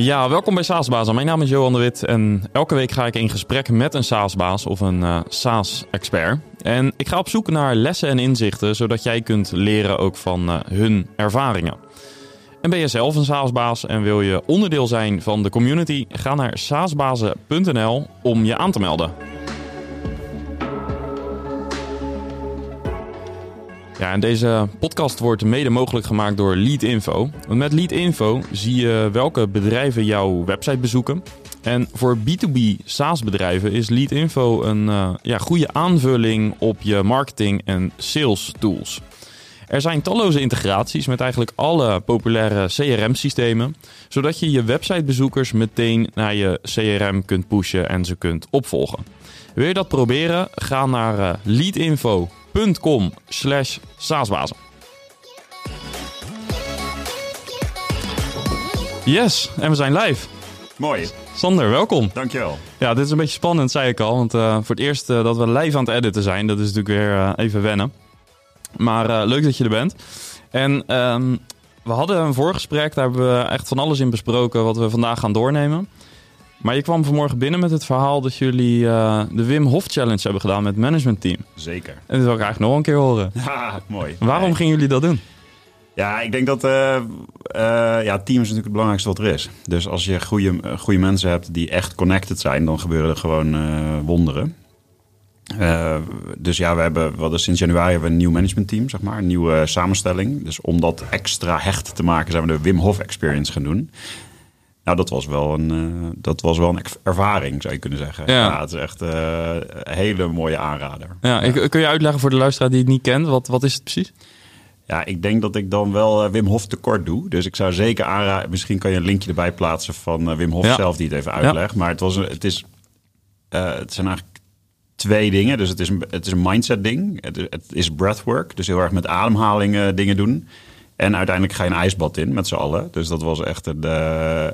Ja, welkom bij SaaSbazen. Mijn naam is Johan de Wit en elke week ga ik in gesprek met een SaaSbaas of een uh, SaaS-expert. En ik ga op zoek naar lessen en inzichten, zodat jij kunt leren ook van uh, hun ervaringen. En ben je zelf een SaaSbaas en wil je onderdeel zijn van de community? Ga naar saasbazen.nl om je aan te melden. Ja, en deze podcast wordt mede mogelijk gemaakt door Leadinfo. Want met Leadinfo zie je welke bedrijven jouw website bezoeken. En voor B2B SaaS bedrijven is Leadinfo een uh, ja, goede aanvulling op je marketing en sales tools. Er zijn talloze integraties met eigenlijk alle populaire CRM-systemen, zodat je je websitebezoekers meteen naar je CRM kunt pushen en ze kunt opvolgen. Wil je dat proberen? Ga naar uh, leadinfo.com slash saasbazen. Yes, en we zijn live. Mooi. Sander, welkom. Dankjewel. Ja, dit is een beetje spannend, zei ik al. Want uh, voor het eerst uh, dat we live aan het editen zijn, dat is natuurlijk weer uh, even wennen. Maar leuk dat je er bent. En um, we hadden een voorgesprek, daar hebben we echt van alles in besproken wat we vandaag gaan doornemen. Maar je kwam vanmorgen binnen met het verhaal dat jullie uh, de Wim Hof Challenge hebben gedaan met het managementteam. Zeker. En dat wil ik eigenlijk nog een keer horen. Ja, mooi. Waarom gingen jullie dat doen? Ja, ik denk dat uh, uh, ja, team is natuurlijk het belangrijkste wat er is. Dus als je goede, goede mensen hebt die echt connected zijn, dan gebeuren er gewoon wonderen. dus ja, we hebben, we hadden sinds januari hebben we een nieuw managementteam, zeg maar, een nieuwe samenstelling. Dus om dat extra hecht te maken, zijn we de Wim Hof Experience gaan doen. Nou, dat was wel een, uh, dat was wel een ervaring, zou je kunnen zeggen. Ja, ja het is echt uh, een hele mooie aanrader. Ja, ja. Ik, kun je uitleggen voor de luisteraar die het niet kent, wat, wat is het precies? Ja, ik denk dat ik dan wel uh, Wim Hof tekort doe. Dus ik zou zeker aanraden, misschien kan je een linkje erbij plaatsen van Wim Hof ja. zelf die het even uitlegt. Maar het, was het, is, het zijn eigenlijk twee dingen. Dus het is een, het is een mindset ding. Het, het is breathwork, dus heel erg met ademhaling dingen doen. En uiteindelijk ga je een ijsbad in met z'n allen. Dus dat was echt een. Uh...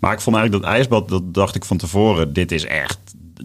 Maar ik vond eigenlijk dat ijsbad, dat dacht ik van tevoren, dit is echt.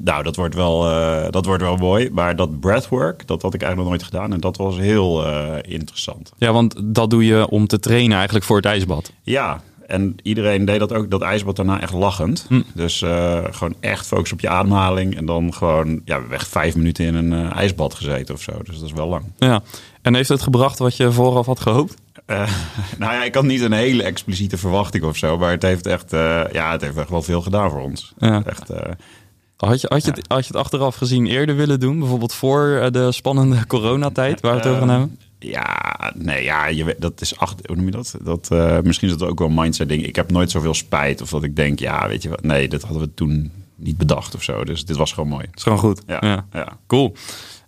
Nou, dat wordt wel, uh, dat wordt wel mooi. Maar dat breathwork, dat had ik eigenlijk nog nooit gedaan. En dat was heel uh, interessant. Ja, want dat doe je om te trainen eigenlijk voor het ijsbad. Ja, en iedereen deed dat ook, dat ijsbad daarna echt lachend. Hm. Dus uh, gewoon echt focus op je ademhaling. En dan gewoon, ja, we hebben echt vijf minuten in een ijsbad gezeten of zo. Dus dat is wel lang. Ja, en heeft het gebracht wat je vooraf had gehoopt? Uh, nou ja, ik had niet een hele expliciete verwachting of zo. Maar het heeft echt, uh, ja, het heeft echt wel veel gedaan voor ons. Ja. Echt, uh, had, je, had, je ja. het, had je het achteraf gezien eerder willen doen? Bijvoorbeeld voor de spannende coronatijd waar we het over gaan hebben? Ja, nee, ja, je, dat is acht, hoe noem je dat? dat misschien is dat ook wel een mindset ding. Ik heb nooit zoveel spijt of dat ik denk, ja, weet je wat? Nee, dat hadden we toen niet bedacht of zo. Dus dit was gewoon mooi. Het is gewoon goed. Ja, ja. ja. cool.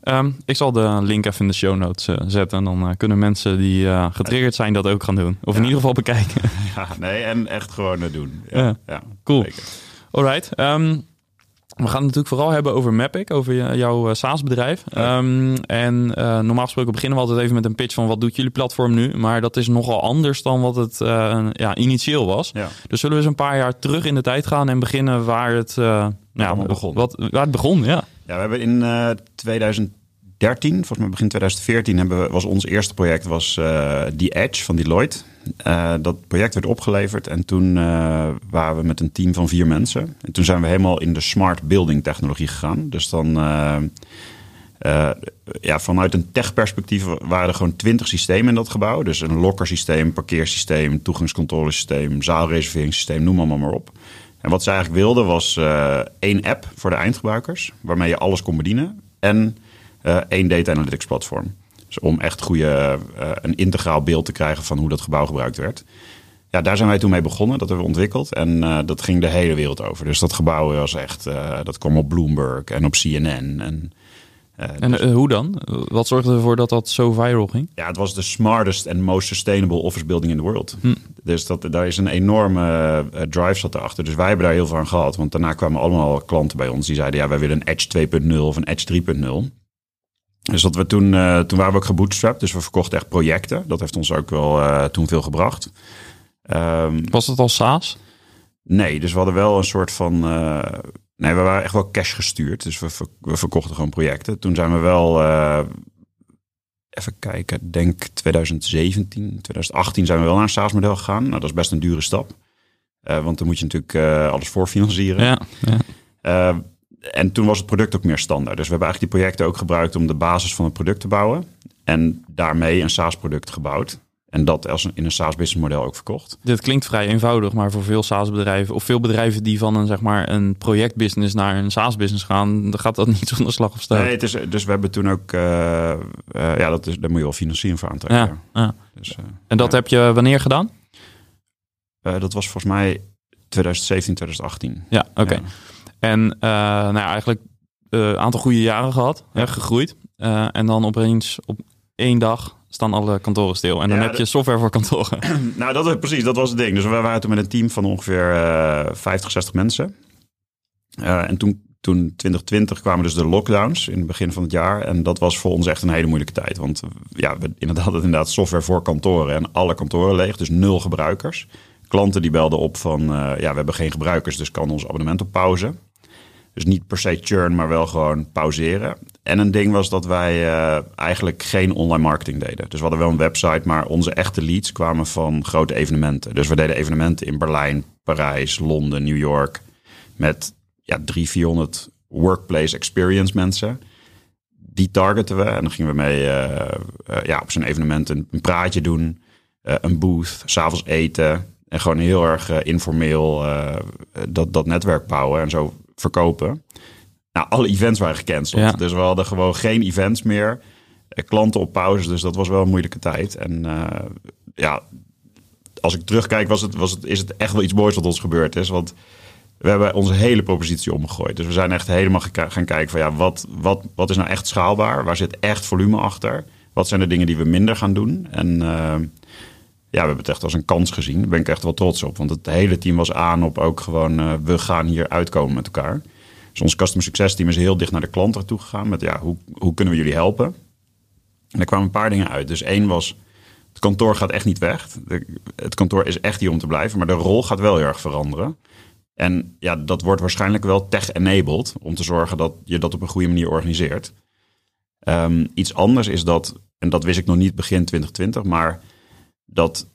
Um, ik zal de link even in de show notes uh, zetten. En dan uh, kunnen mensen die uh, getriggerd zijn dat ook gaan doen. Of ja. in ieder geval bekijken. Ja, nee, en echt gewoon doen. Ja, ja. cool. Zeker. Alright. Um, we gaan het natuurlijk vooral hebben over Mapic, over jouw SaaS-bedrijf. Ja. Um, en uh, normaal gesproken beginnen we altijd even met een pitch van wat doet jullie platform nu. Maar dat is nogal anders dan wat het uh, ja, initieel was. Ja. Dus zullen we eens een paar jaar terug in de tijd gaan en beginnen waar het, uh, ja, begon. Wat, waar het begon. Ja. ja, we hebben in 2013, volgens mij begin 2014, hebben we, was ons eerste project was The Edge van Deloitte. Uh, dat project werd opgeleverd en toen uh, waren we met een team van vier mensen. En toen zijn we helemaal in de smart building technologie gegaan. Dus dan, ja, vanuit een tech-perspectief waren er gewoon twintig systemen in dat gebouw. Dus een lokkersysteem, parkeersysteem, toegangscontrolesysteem, zaalreserveringssysteem, noem allemaal maar op. En wat ze eigenlijk wilden was één app voor de eindgebruikers, waarmee je alles kon bedienen. En één data analytics platform. Dus om echt goede, uh, een integraal beeld te krijgen van hoe dat gebouw gebruikt werd. Ja, daar zijn wij toen mee begonnen. Dat hebben we ontwikkeld. En uh, dat ging de hele wereld over. Dus dat gebouw was echt... Dat kwam op Bloomberg en op CNN. En, en dus, hoe dan? Wat zorgde ervoor dat dat zo viral ging? Ja, het was de smartest and most sustainable office building in the world. Hm. Dus dat, daar is een enorme drive zat erachter. Dus wij hebben daar heel veel aan gehad. Want daarna kwamen allemaal klanten bij ons. Die zeiden, ja, wij willen een Edge 2.0 of een Edge 3.0. Dus dat we toen, uh, toen waren we ook gebootstrapped. Dus we verkochten echt projecten. Dat heeft ons ook wel uh, toen veel gebracht. Um, Was het al SaaS? Nee, dus we hadden wel een soort van... Uh, nee, we waren echt wel cash gestuurd. Dus we, we verkochten gewoon projecten. Toen zijn we wel... even kijken, denk 2017, 2018 zijn we wel naar een SaaS-model gegaan. Nou, dat is best een dure stap. Want dan moet je natuurlijk alles voorfinancieren. Ja, ja. En toen was het product ook meer standaard. Dus we hebben eigenlijk die projecten ook gebruikt om de basis van het product te bouwen. En daarmee een SaaS-product gebouwd. En dat als een, in een SaaS-business model ook verkocht. Dit klinkt vrij eenvoudig, maar voor veel SaaS-bedrijven... of veel bedrijven die van een, zeg maar, een projectbusiness naar een SaaS-business gaan... dan gaat dat niet zonder slag of stoot. Nee, het is, dus we hebben toen ook... Uh, uh, ja, dat is, daar moet je wel financiering voor aantrekken. Ja, ja. Dus, uh, en dat ja. heb je wanneer gedaan? dat was volgens mij 2017, 2018. Ja, oké. Okay. En nou ja, eigenlijk een aantal goede jaren gehad, hè, gegroeid. en dan opeens op één dag staan alle kantoren stil. En dan ja, heb je software voor kantoren. nou, dat is precies. Dat was het ding. Dus we waren toen met een team van ongeveer uh, 50, 60 mensen. En toen, toen 2020 kwamen dus de lockdowns in het begin van het jaar. En dat was voor ons echt een hele moeilijke tijd. Want ja, we inderdaad, hadden inderdaad software voor kantoren. En alle kantoren leeg, dus nul gebruikers. Klanten die belden op van, uh, ja, we hebben geen gebruikers, dus kan ons abonnement op pauze. Dus niet per se churn, maar wel gewoon pauzeren. En een ding was dat wij uh, eigenlijk geen online marketing deden. Dus we hadden wel een website, maar onze echte leads kwamen van grote evenementen. Dus we deden evenementen in Berlijn, Parijs, Londen, New York. Met ja, 300, 400 workplace experience mensen. Die targeten we. En dan gingen we mee uh, uh, ja, op zo'n evenement een, een, praatje doen. een booth, s'avonds eten. En gewoon heel erg informeel dat, dat netwerk bouwen. En zo verkopen. Nou, alle events waren gecanceld. Ja. Dus we hadden gewoon geen events meer. Eh, klanten op pauze, dus dat was wel een moeilijke tijd. En uh, ja, als ik terugkijk, was het, was het, is het echt wel iets moois wat ons gebeurd is. Want we hebben onze hele propositie omgegooid. Dus we zijn echt helemaal gaan kijken van ja, wat, wat, wat is nou echt schaalbaar? Waar zit echt volume achter? Wat zijn de dingen die we minder gaan doen? En uh, ja, we hebben het echt als een kans gezien. Daar ben ik echt wel trots op. Want het hele team was aan op ook gewoon, uh, we gaan hier uitkomen met elkaar. Dus ons customer success team is heel dicht naar de klant toe gegaan. Met ja, hoe, hoe kunnen we jullie helpen? En er kwamen een paar dingen uit. Dus één was, het kantoor gaat echt niet weg. Het kantoor is echt hier om te blijven. Maar de rol gaat wel heel erg veranderen. En ja, dat wordt waarschijnlijk wel tech-enabled. Om te zorgen dat je dat op een goede manier organiseert. Um, iets anders is dat, en dat wist ik nog niet begin 2020, maar dat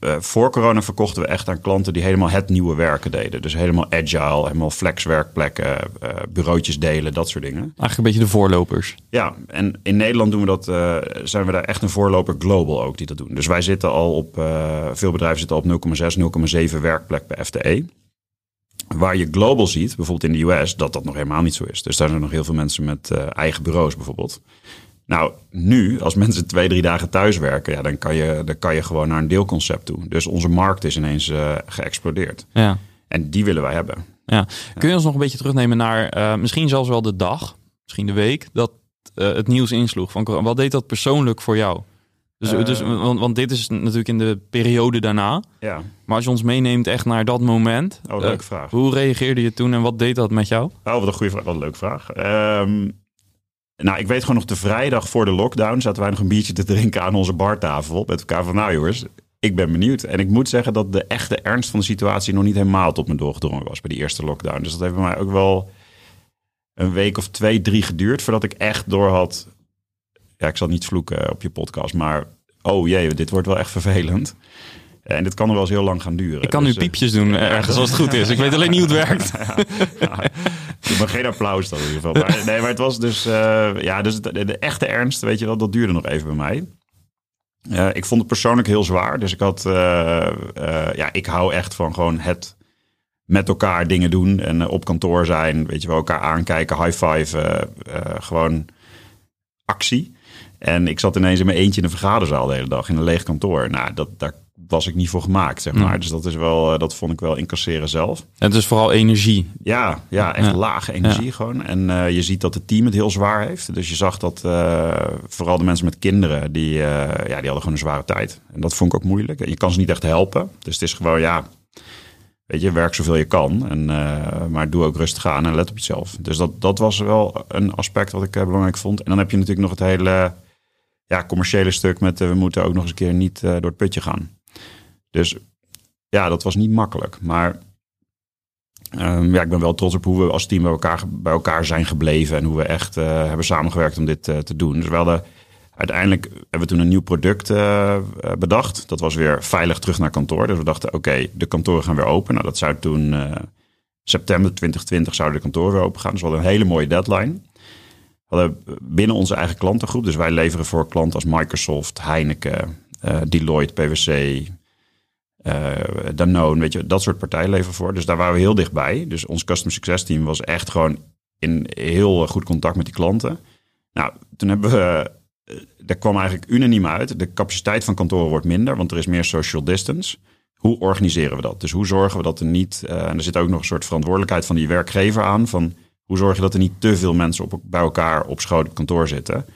uh, voor corona verkochten we echt aan klanten die helemaal het nieuwe werken deden. Dus helemaal agile, helemaal flexwerkplekken, uh, bureautjes delen, dat soort dingen. Eigenlijk een beetje de voorlopers. Ja, en in Nederland doen we dat, uh, zijn we daar echt een voorloper global ook die dat doen. Dus wij zitten al op, veel bedrijven zitten al op 0,6, 0,7 werkplek bij FTE. Waar je global ziet, bijvoorbeeld in de US, dat dat nog helemaal niet zo is. Dus daar zijn nog heel veel mensen met eigen bureaus bijvoorbeeld. Nou, nu, als mensen twee, drie dagen thuis werken, ja, dan, kan je, dan kan je gewoon naar een deelconcept toe. Dus onze markt is ineens uh, geëxplodeerd. Ja. En die willen wij hebben. Ja. Kun je ons nog een beetje terugnemen naar uh, misschien zelfs wel de dag, misschien de week, dat uh, het nieuws insloeg van Wat deed dat persoonlijk voor jou? Dus, dus, want, want, dit is natuurlijk in de periode daarna. Ja. Maar als je ons meeneemt echt naar dat moment. Oh, leuke vraag. Hoe reageerde je toen en wat deed dat met jou? Oh, wat een goede vraag. Wat een leuke vraag. Um, nou, ik weet gewoon nog de vrijdag voor de lockdown zaten wij nog een biertje te drinken aan onze bartafel met elkaar van nou jongens, ik ben benieuwd. En ik moet zeggen dat de echte ernst van de situatie nog niet helemaal tot me doorgedrongen was bij die eerste lockdown. Dus dat heeft bij mij ook wel een week of twee, drie geduurd voordat ik echt door had. Ja, ik zal niet vloeken op je podcast, maar oh jee, dit wordt wel echt vervelend. En dit kan er wel eens heel lang gaan duren. Ik kan dus, nu piepjes doen ergens als het goed is. Ik weet alleen niet hoe het werkt. maar geen applaus dan in ieder geval. Maar, nee, maar het was dus... Ja, dus de, de, echte ernst, weet je wel, dat duurde nog even bij mij. Uh, ik vond het persoonlijk heel zwaar. Dus ik had... Uh, ja, ik hou echt van gewoon het met elkaar dingen doen. En op kantoor zijn, weet je wel, elkaar aankijken, high five. gewoon actie. En ik zat ineens in mijn eentje in een vergaderzaal de hele dag in een leeg kantoor. Nou, dat, daar was ik niet voor gemaakt, zeg maar. Mm. Dus dat is wel, dat vond ik wel incasseren zelf. En het is vooral energie. Ja, ja echt ja. lage energie ja. gewoon. En uh, je ziet dat het team het heel zwaar heeft. Dus je zag dat uh, vooral de mensen met kinderen, die, uh, ja, die hadden gewoon een zware tijd. En dat vond ik ook moeilijk. Je kan ze niet echt helpen. Dus het is gewoon, ja, weet je, werk zoveel je kan. En, maar doe ook rustig aan en let op jezelf. Dus dat, dat was wel een aspect wat ik belangrijk vond. En dan heb je natuurlijk nog het hele ja, commerciële stuk met we moeten ook nog eens een keer niet door het putje gaan. Dus ja, dat was niet makkelijk. Maar um, ja, ik ben wel trots op hoe we als team bij elkaar, bij elkaar zijn gebleven. En hoe we echt uh, hebben samengewerkt om dit uh, te doen. Dus we hadden Uiteindelijk hebben we toen een nieuw product uh, bedacht. Dat was weer veilig terug naar kantoor. Dus we dachten, oké, de kantoren gaan weer open. Nou, dat zou toen september 2020 zouden de kantoren weer open gaan. Dus we hadden een hele mooie deadline. We hadden binnen onze eigen klantengroep, dus wij leveren voor klanten als Microsoft, Heineken, Deloitte, PwC, Danone, weet je, dat soort partijen leveren voor. Dus daar waren we heel dichtbij. Dus ons customer success team was echt gewoon in heel goed contact met die klanten. Nou, toen hebben we daar kwam eigenlijk unaniem uit. De capaciteit van kantoren wordt minder, want er is meer social distance. Hoe organiseren we dat? Dus hoe zorgen we dat er niet, uh, en er zit ook nog een soort verantwoordelijkheid van die werkgever aan, van hoe zorg je dat er niet te veel mensen op, bij elkaar op schoot kantoor zitten? Nou,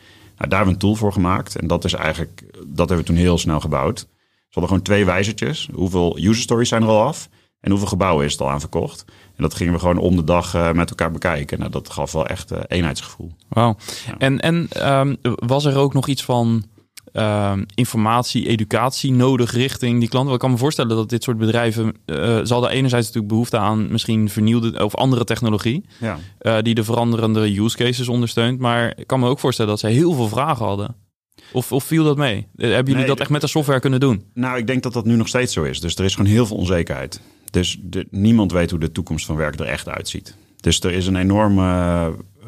daar hebben we een tool voor gemaakt en dat is eigenlijk, dat hebben we toen heel snel gebouwd. We hadden gewoon twee wijzertjes. Hoeveel user stories zijn er al af? En hoeveel gebouwen is het al aan verkocht? En dat gingen we gewoon om de dag uh, met elkaar bekijken. Nou, dat gaf wel echt uh, eenheidsgevoel. Wauw. En, en um, was er ook nog iets van uh, informatie, educatie nodig richting die klanten? Ik kan me voorstellen dat dit soort bedrijven... Uh, zal er enerzijds natuurlijk behoefte aan misschien vernieuwde of andere technologie... Ja. die de veranderende use cases ondersteunt. Maar ik kan me ook voorstellen dat ze heel veel vragen hadden. Of, of viel dat mee? Hebben jullie nee, dat echt met de software kunnen doen? Nou, ik denk dat dat nu nog steeds zo is. Dus er is gewoon heel veel onzekerheid. Dus de, niemand weet hoe de toekomst van werk er echt uitziet. Dus er is een enorme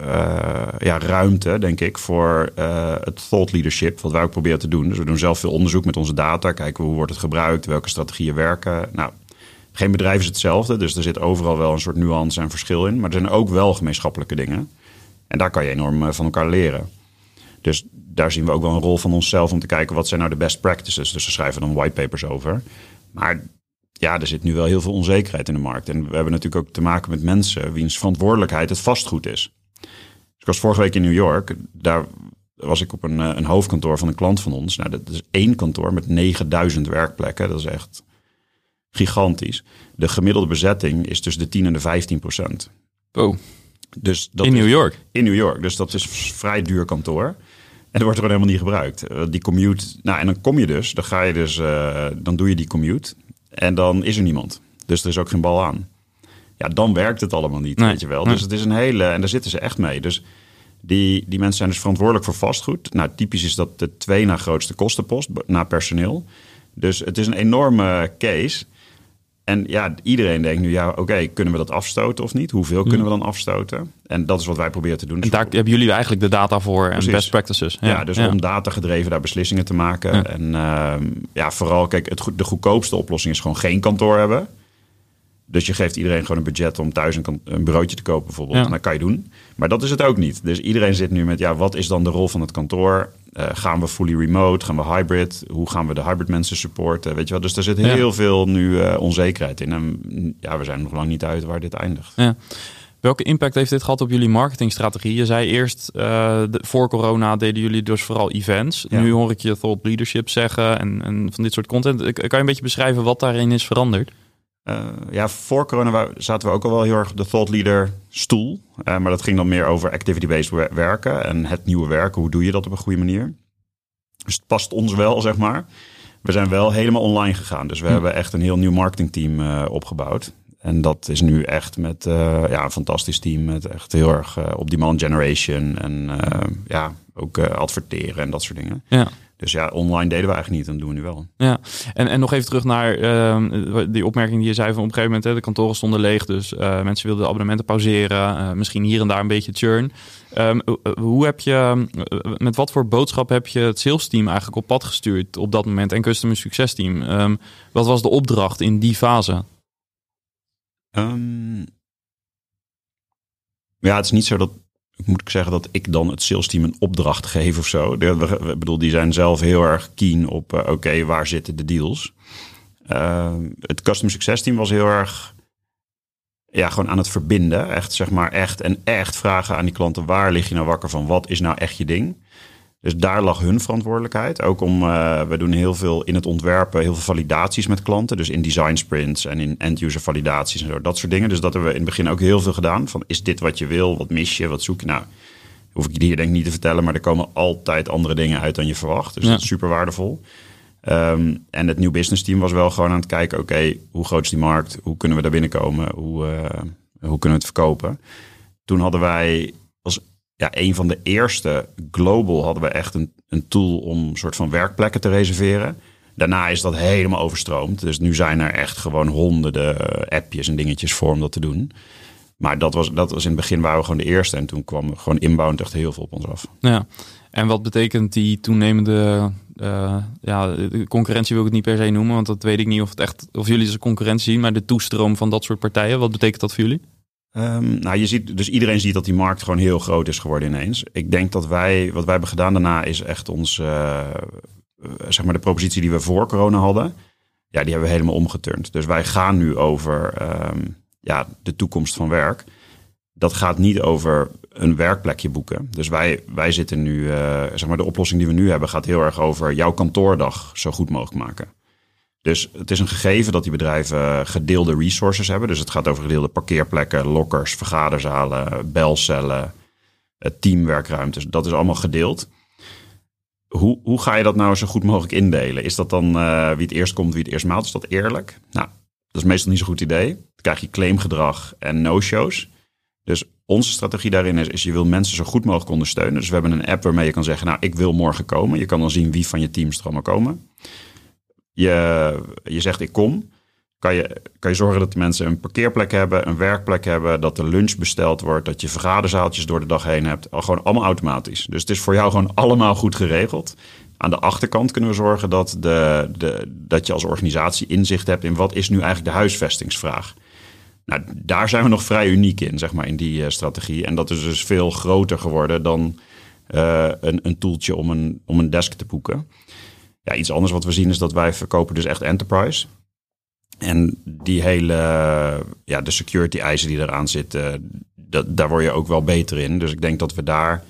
uh, ja, ruimte, denk ik, voor uh, het thought leadership, wat wij ook proberen te doen. Dus we doen zelf veel onderzoek met onze data, kijken hoe wordt het gebruikt, welke strategieën werken. Nou, geen bedrijf is hetzelfde, dus er zit overal wel een soort nuance en verschil in. Maar er zijn ook wel gemeenschappelijke dingen. En daar kan je enorm eh, van elkaar leren. Dus daar zien we ook wel een rol van onszelf om te kijken wat zijn nou de best practices. Dus we schrijven dan whitepapers over. Maar ja, er zit nu wel heel veel onzekerheid in de markt. En we hebben natuurlijk ook te maken met mensen wiens verantwoordelijkheid het vastgoed is. Dus ik was vorige week in New York. Daar was ik op een, eh, een hoofdkantoor van een klant van ons. Nou, dat is één kantoor met 9000 werkplekken. Dat is echt gigantisch. De gemiddelde bezetting is tussen de 10 en de 15 procent. Oh. Dus dat in New York? In New York. Dus dat is vrij duur kantoor. En dat wordt er gewoon helemaal niet gebruikt. Eh, die commute, nou en dan kom je dus, dan ga je dus, uh, dan doe je die commute. En dan is er niemand. Dus er is ook geen bal aan. Ja, dan werkt het allemaal niet, weet je wel. Dus het is een hele... En daar zitten ze echt mee. Dus die, die mensen zijn dus verantwoordelijk voor vastgoed. Nou, typisch is dat de twee na grootste kostenpost na personeel. Dus het is een enorme case. En ja, iedereen denkt nu, ja, oké, kunnen we dat afstoten of niet? Hoeveel kunnen we dan afstoten? En dat is wat wij proberen te doen. En daar hebben jullie eigenlijk de data voor en best practices. Ja, dus om data gedreven daar beslissingen te maken. En uh, ja, vooral, kijk, het, de goedkoopste oplossing is gewoon geen kantoor hebben. Dus je geeft iedereen gewoon een budget om thuis een, een broodje te kopen bijvoorbeeld. En dat kan je doen. Maar dat is het ook niet. Dus iedereen zit nu met, ja, wat is dan de rol van het kantoor? Uh, gaan we fully remote? Gaan we hybrid? Hoe gaan we de hybrid mensen supporten? Weet je wel? Dus er zit heel veel nu uh, onzekerheid in. En ja, we zijn nog lang niet uit waar dit eindigt. Ja. Welke impact heeft dit gehad op jullie marketingstrategie? Je zei eerst, uh, de, voor corona deden jullie dus vooral events. Nu hoor ik je thought leadership zeggen en, en van dit soort content. Kan je een beetje beschrijven wat daarin is veranderd? Uh, ja, voor corona zaten we ook al wel heel erg de thought leader stoel. Uh, maar dat ging dan meer over activity-based werken en het nieuwe werken. Hoe doe je dat op een goede manier? Dus het past ons wel, zeg maar. We zijn wel helemaal online gegaan. Dus we hm. hebben echt een heel nieuw marketingteam uh, opgebouwd. En dat is nu echt met ja, een fantastisch team. Met echt heel erg op demand generation. En ja, ook adverteren en dat soort dingen. Ja. Dus ja, online deden we eigenlijk niet en doen we nu wel. Ja, en, en nog even terug naar uh, die opmerking die je zei van op een gegeven moment, hè, de kantoren stonden leeg, dus uh, mensen wilden de abonnementen pauzeren, uh, misschien hier en daar een beetje churn. Um, hoe heb je, met wat voor boodschap heb je het sales team eigenlijk op pad gestuurd op dat moment en customer succes team? Um, wat was de opdracht in die fase? Um, ja, het is niet zo dat moet ik zeggen dat ik dan het sales team een opdracht geef of zo. Ik bedoel, die zijn zelf heel erg keen op, uh, oké, waar zitten de deals? Uh, het customer success team was heel erg, ja, gewoon aan het verbinden. Echt, zeg maar, echt en echt vragen aan die klanten, waar lig je nou wakker van? Wat is nou echt je ding? Dus daar lag hun verantwoordelijkheid. Ook om, uh, we doen heel veel in het ontwerpen, heel veel validaties met klanten. Dus in design sprints en in end-user validaties en zo, dat soort dingen. Dus dat hebben we in het begin ook heel veel gedaan. Van is dit wat je wil? Wat mis je? Wat zoek je? Nou, hoef ik je hier denk ik niet te vertellen, maar er komen altijd andere dingen uit dan je verwacht. Dus dat is super waardevol. Um, en het nieuw business team was wel gewoon aan het kijken, oké, hoe groot is die markt? Hoe kunnen we daar binnenkomen? Hoe, uh, hoe kunnen we het verkopen? Toen hadden wij ja, een van de eerste global hadden we echt een, een tool om soort van werkplekken te reserveren. Daarna is dat helemaal overstroomd. Dus nu zijn er echt gewoon honderden appjes en dingetjes voor om dat te doen. Maar dat was, dat was in het begin waren we gewoon de eerste. En toen kwam gewoon inbound echt heel veel op ons af. Ja, en wat betekent die toenemende uh, ja, concurrentie wil ik het niet per se noemen, want dat weet ik niet of het echt of jullie als een concurrentie zien, maar de toestroom van dat soort partijen, wat betekent dat voor jullie? Um, nou, je ziet, dus iedereen ziet dat die markt gewoon heel groot is geworden ineens. Ik denk dat wij, wat wij hebben gedaan daarna, is echt ons, uh, zeg maar de propositie die we voor corona hadden, ja, die hebben we helemaal omgeturnd. Dus wij gaan nu over um, ja, de toekomst van werk. Dat gaat niet over een werkplekje boeken. Dus wij, wij zitten nu, uh, zeg maar, de oplossing die we nu hebben gaat heel erg over jouw kantoordag zo goed mogelijk maken. Dus het is een gegeven dat die bedrijven gedeelde resources hebben. Dus het gaat over gedeelde parkeerplekken, lockers, vergaderzalen, belcellen, eh, teamwerkruimtes. Dat is allemaal gedeeld. Hoe, hoe ga je dat nou zo goed mogelijk indelen? Is dat dan uh, wie het eerst komt, wie het eerst maalt? Is dat eerlijk? Nou, dat is meestal niet zo'n goed idee. Dan krijg je claimgedrag en no-shows. Dus onze strategie daarin is, is je wil mensen zo goed mogelijk ondersteunen. Dus we hebben een app waarmee je kan zeggen, nou, ik wil morgen komen. Je kan dan zien wie van je teams er allemaal komen. Je, je zegt, ik kom. Kan je, kan je zorgen dat de mensen een parkeerplek hebben, een werkplek hebben, dat de lunch besteld wordt, dat je vergaderzaaltjes door de dag heen hebt. Al gewoon allemaal automatisch. Dus het is voor jou gewoon allemaal goed geregeld. Aan de achterkant kunnen we zorgen dat, de, de, dat je als organisatie inzicht hebt in wat is nu eigenlijk de huisvestingsvraag. Nou, daar zijn we nog vrij uniek in, zeg maar, in die uh, strategie. En dat is dus veel groter geworden dan uh, een, een toeltje om een, om een desk te boeken. Ja, iets anders wat we zien is dat wij verkopen dus echt enterprise. En die hele, ja, de security eisen die eraan zitten, dat, daar word je ook wel beter in. Dus ik denk dat we daar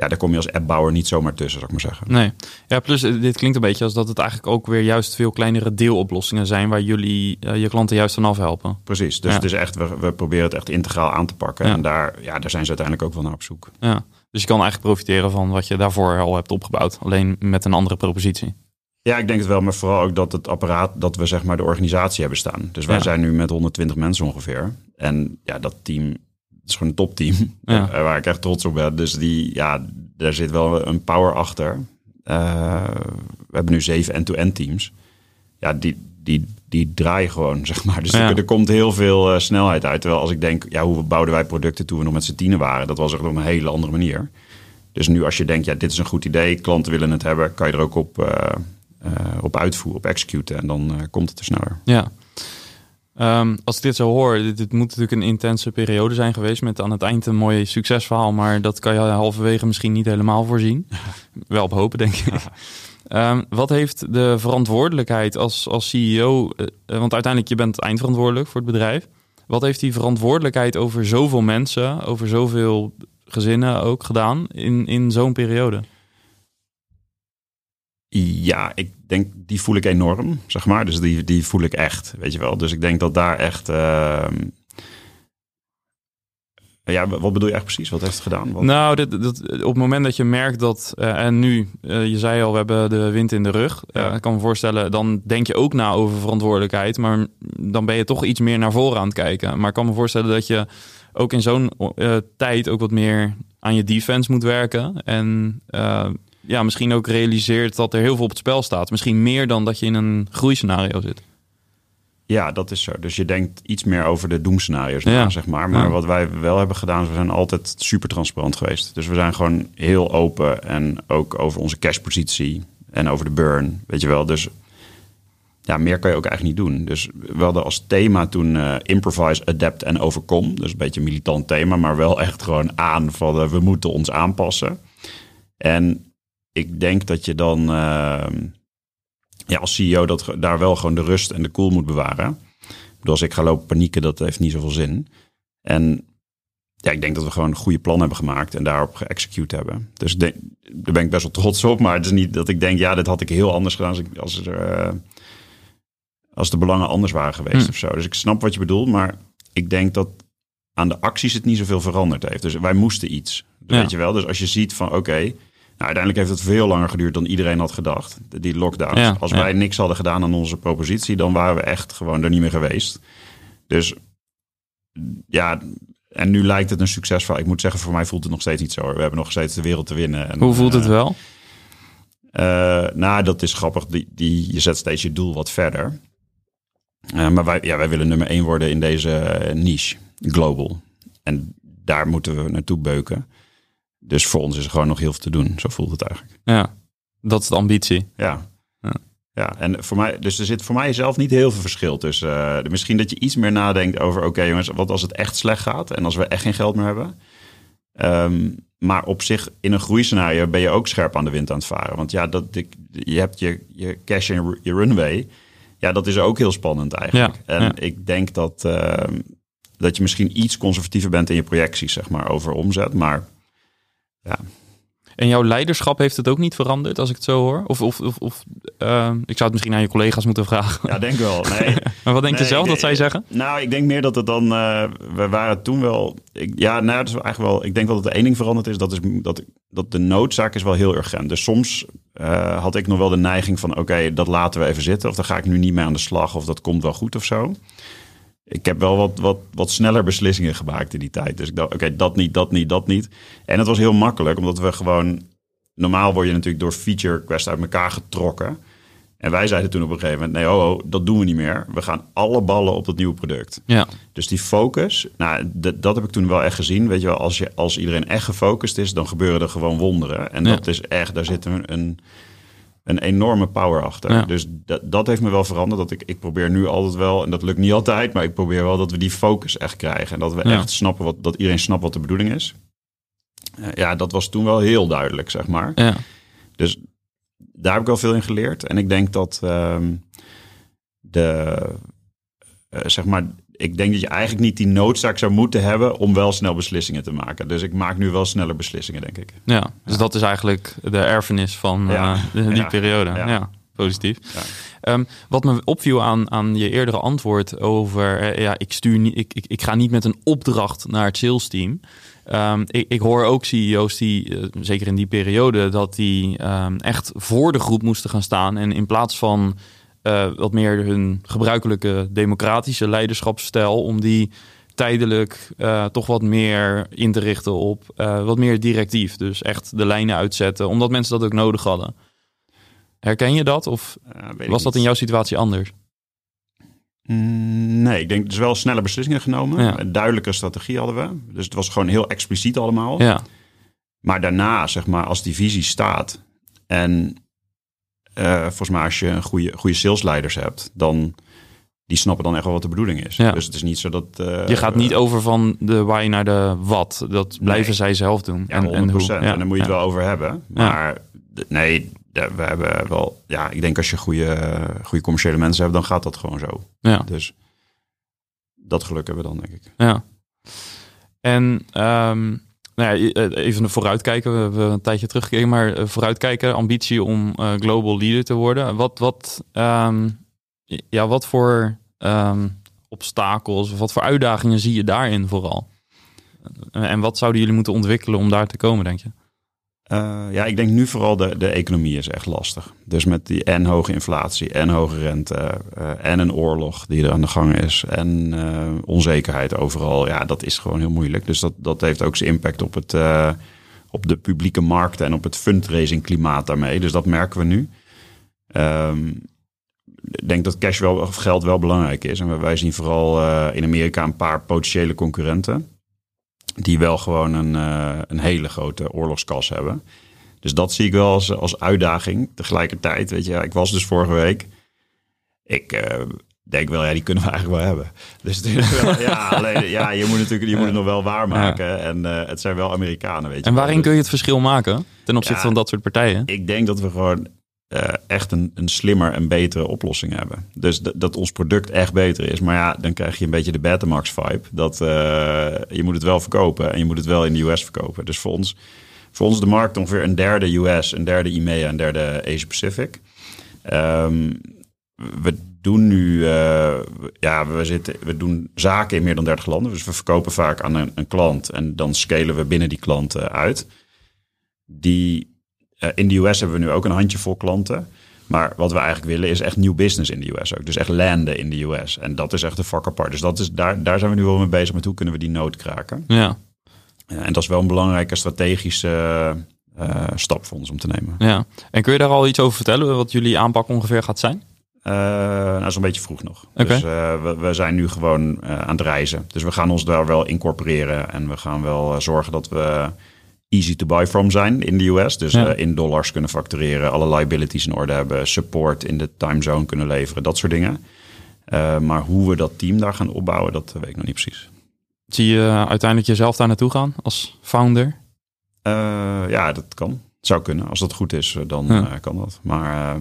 ja, daar kom je als appbouwer niet zomaar tussen, zou ik maar zeggen. Nee. Ja, plus eh, dit klinkt een beetje als dat het eigenlijk ook weer juist veel kleinere deeloplossingen zijn waar jullie uh, je klanten juist van afhelpen. Precies. Dus het is echt, we, we proberen het echt integraal aan te pakken. Ja. En daar, ja, daar zijn ze uiteindelijk ook wel naar op zoek. Ja. Dus je kan eigenlijk profiteren van wat je daarvoor al hebt opgebouwd, alleen met een andere propositie. Ja, ik denk het wel, maar vooral ook dat het apparaat, dat we zeg maar de organisatie hebben staan. Dus wij ja. zijn nu met 120 mensen ongeveer. En ja, dat team is gewoon een topteam. Ja. Waar ik echt trots op ben. Dus die, ja, daar zit wel een power achter. Uh, we hebben nu zeven end-to-end teams. Ja, die, die, die draaien gewoon, zeg maar. Dus ja. er, er, komt heel veel uh, snelheid uit. Terwijl als ik denk, ja, hoe bouwden wij producten toen we nog met z'n tienen waren? Dat was echt op een hele andere manier. Dus nu als je denkt, ja, dit is een goed idee, klanten willen het hebben, kan je er ook op, uh, op uitvoeren, op executen. En dan komt het er sneller. Ja. Um, als ik dit zo hoor, dit, dit, moet natuurlijk een intense periode zijn geweest met aan het eind een mooi succesverhaal, maar dat kan je halverwege misschien niet helemaal voorzien. Wel op hopen, denk ik. Um, wat heeft de verantwoordelijkheid als, als CEO, uh, want uiteindelijk je bent eindverantwoordelijk voor het bedrijf. Wat heeft die verantwoordelijkheid over zoveel mensen, over zoveel gezinnen ook gedaan in, in zo'n periode? Ja, ik denk die voel ik enorm, zeg maar. Dus die, die voel ik echt, weet je wel. Dus ik denk dat daar echt. Uh, ja, wat bedoel je echt precies? Wat heeft het gedaan? Wat... Nou, dit, dit, op het moment dat je merkt dat, uh, en nu, uh, je zei al, we hebben de wind in de rug. Ja. Uh, ik kan me voorstellen, dan denk je ook na over verantwoordelijkheid, maar dan ben je toch iets meer naar voren aan het kijken. Maar ik kan me voorstellen dat je ook in zo'n tijd ook wat meer aan je defense moet werken. En ja, misschien ook realiseert dat er heel veel op het spel staat. Misschien meer dan dat je in een groeiscenario zit. Ja, dat is zo. Dus je denkt iets meer over de doemscenario's na, ja. zeg maar. Maar ja. wat wij wel hebben gedaan, we zijn altijd super transparant geweest. Dus we zijn gewoon heel open en ook over onze cashpositie en over de burn, weet je wel. Dus ja, meer kan je ook eigenlijk niet doen. Dus we hadden als thema toen uh, improvise, adapt en overkom. Dus een beetje een militant thema, maar wel echt gewoon aan van uh, we moeten ons aanpassen. En ik denk dat je dan uh, ja, als CEO dat, daar wel gewoon de rust en de cool moet bewaren. Dus als ik ga lopen panieken, dat heeft niet zoveel zin. En ja, ik denk dat we gewoon een goede plan hebben gemaakt en daarop geëxecute hebben. Dus denk, daar ben ik best wel trots op. Maar het is niet dat ik denk, ja, dit had ik heel anders gedaan als, ik, als, er, uh, als de belangen anders waren geweest hm. of zo. Dus ik snap wat je bedoelt, maar ik denk dat aan de acties het niet zoveel veranderd heeft. Dus wij moesten iets. Ja. Weet je wel? Dus als je ziet van oké, okay, nou, uiteindelijk heeft het veel langer geduurd dan iedereen had gedacht, die lockdowns. Ja, Als wij ja. niks hadden gedaan aan onze propositie, dan waren we echt gewoon er niet meer geweest. Dus ja, en nu lijkt het een succesverhaal. Ik moet zeggen, voor mij voelt het nog steeds niet zo. We hebben nog steeds de wereld te winnen. En, Hoe voelt het uh, wel? Uh, nou, dat is grappig. Die, die, je zet steeds je doel wat verder. Uh, maar wij, ja, wij willen nummer één worden in deze niche, global. En daar moeten we naartoe beuken. Dus voor ons is er gewoon nog heel veel te doen. Zo voelt het eigenlijk. Ja, dat is de ambitie. Ja. ja. Ja, en voor mij, dus er zit voor mij zelf niet heel veel verschil tussen. Uh, misschien dat je iets meer nadenkt over: oké, jongens, wat als het echt slecht gaat en als we echt geen geld meer hebben. Um, maar op zich, in een groeiscenario ben je ook scherp aan de wind aan het varen. Want ja, dat, je hebt je, je cash en je runway. Ja, dat is ook heel spannend eigenlijk. Ja, en ik denk dat, uh, dat je misschien iets conservatiever bent in je projecties, zeg maar, over omzet. Maar ja, en jouw leiderschap heeft het ook niet veranderd, als ik het zo hoor? Of, of, of, of uh, ik zou het misschien aan je collega's moeten vragen. Ja, denk wel. Nee. maar wat denk je zelf dat zij zeggen? Nou, ik denk meer dat het dan... Uh, we waren toen wel... Ik, ja, nou, dat is eigenlijk wel... Ik denk wel dat er één ding veranderd is. Dat, is dat, dat de noodzaak is wel heel urgent. Dus soms uh, had ik nog wel de neiging van... Oké, dat laten we even zitten. Of dan ga ik nu niet meer aan de slag. Of dat komt wel goed of zo ik heb wel wat, wat, wat sneller beslissingen gemaakt in die tijd. Dus ik dacht, oké, dat niet, dat niet, dat niet. En het was heel makkelijk, omdat we gewoon... Normaal word je natuurlijk door feature quest uit elkaar getrokken. En wij zeiden toen op een gegeven moment, nee, oh, oh, dat doen we niet meer. We gaan alle ballen op dat nieuwe product. Ja. Dus die focus, nou, dat heb ik toen wel echt gezien. Weet je wel, als, je, als iedereen echt gefocust is, dan gebeuren er gewoon wonderen. En dat is echt, daar zit een, een een enorme power achter. Dus dat, dat heeft me wel veranderd. Dat ik, ik probeer nu altijd wel, en dat lukt niet altijd, maar ik probeer wel dat we die focus echt krijgen. En dat we echt snappen wat, dat iedereen snapt wat de bedoeling is. Uh, ja, dat was toen wel heel duidelijk, zeg maar. Ja. Dus daar heb ik wel veel in geleerd. En ik denk dat uh, de, uh, zeg maar, ik denk dat je eigenlijk niet die noodzaak zou moeten hebben om wel snel beslissingen te maken. Dus ik maak nu wel sneller beslissingen, denk ik. Ja, dus dat is eigenlijk de erfenis van ja. uh, die periode. Ja, positief. Um, wat me opviel aan, aan je eerdere antwoord over, uh, ja, ik, stuur niet, ik, ik, ik ga niet met een opdracht naar het sales team. Um, ik, ik, hoor ook CEO's die, uh, zeker in die periode, dat die um, echt voor de groep moesten gaan staan. En in plaats van uh, wat meer hun gebruikelijke democratische leiderschapsstijl, om die tijdelijk uh, toch wat meer in te richten op uh, wat meer directief. Dus echt de lijnen uitzetten, omdat mensen dat ook nodig hadden. Herken je dat of was dat in jouw situatie anders? Mm, nee, ik denk dus wel snelle beslissingen genomen. Ja. Een duidelijke strategie hadden we. Dus het was gewoon heel expliciet allemaal. Ja. Maar daarna, zeg maar, als die visie staat en uh, volgens mij als je een goede, goede salesleiders hebt, dan die snappen dan echt wel wat de bedoeling is. Ja. Dus het is niet zo dat... Uh, je gaat niet over van de why naar de wat. Dat blijven nee. zij zelf doen. Ja, en, en, hoe. Ja. en daar moet je het wel over hebben. Maar nee, we hebben wel... Ja, ik denk als je goede, goede commerciële mensen hebt, dan gaat dat gewoon zo. Ja. Dus dat geluk hebben we dan, denk ik. Ja. En... Um, nou ja, even vooruitkijken. We hebben een tijdje teruggekeken, maar vooruitkijken, ambitie om uh, global leader te worden. Wat, wat, um, ja, wat voor um, obstakels wat voor uitdagingen zie je daarin vooral? En wat zouden jullie moeten ontwikkelen om daar te komen, denk je? Uh, ja, ik denk nu vooral de, de economie is echt lastig. Dus met die en hoge inflatie en hoge rente uh, en een oorlog die er aan de gang is en uh, onzekerheid overal. Ja, dat is gewoon heel moeilijk. Dus dat, dat heeft ook zijn impact op, het, op de publieke markten en op het fundraising klimaat daarmee. Dus dat merken we nu. Um, ik denk dat cash wel, of geld wel belangrijk is. En wij zien vooral in Amerika een paar potentiële concurrenten die wel gewoon een, uh, een hele grote oorlogskas hebben. Dus dat zie ik wel als, als uitdaging. Tegelijkertijd, weet je, ik was dus vorige week. Ik uh, denk wel, ja, die kunnen we eigenlijk wel hebben. Dus wel, ja, alleen, ja, je moet natuurlijk je moet het nog wel waarmaken. Ja. En uh, het zijn wel Amerikanen, weet je. En waarin dus, kun je het verschil maken ten opzichte ja, van dat soort partijen? Ik denk dat we gewoon uh, echt een, een slimmer en betere oplossing hebben. Dus dat ons product echt beter is. Maar ja, dan krijg je een beetje de Betamax vibe. Dat uh, je moet het wel verkopen en je moet het wel in de US verkopen. Dus voor ons, voor ons de markt ongeveer een derde US, een derde EMEA, een derde Asia Pacific. Um, we doen nu, uh, ja, we, zitten, we doen zaken in meer dan 30 landen. Dus we verkopen vaak aan een, een klant en dan scalen we binnen die klant uit. Die in de US hebben we nu ook een handjevol klanten. Maar wat we eigenlijk willen is echt nieuw business in de US ook. Dus echt landen in de US. En dat is echt een vak apart. Dus dat is, daar, daar zijn we nu wel mee bezig met hoe kunnen we die nood kraken. Ja. Uh, en dat is wel een belangrijke strategische stap voor ons om te nemen. Ja. En kun je daar al iets over vertellen, wat jullie aanpak ongeveer gaat zijn? Uh, nou, een beetje vroeg nog. Dus we, we, zijn nu gewoon aan het reizen. Dus we gaan ons daar wel incorporeren. En we gaan wel zorgen dat we easy to buy from zijn in de US. Dus in dollars kunnen factureren, alle liabilities in orde hebben, support in de time zone kunnen leveren, dat soort dingen. maar hoe we dat team daar gaan opbouwen, dat weet ik nog niet precies. Zie je uiteindelijk jezelf daar naartoe gaan als founder? ja, dat kan. Zou kunnen. Als dat goed is, dan kan dat. Maar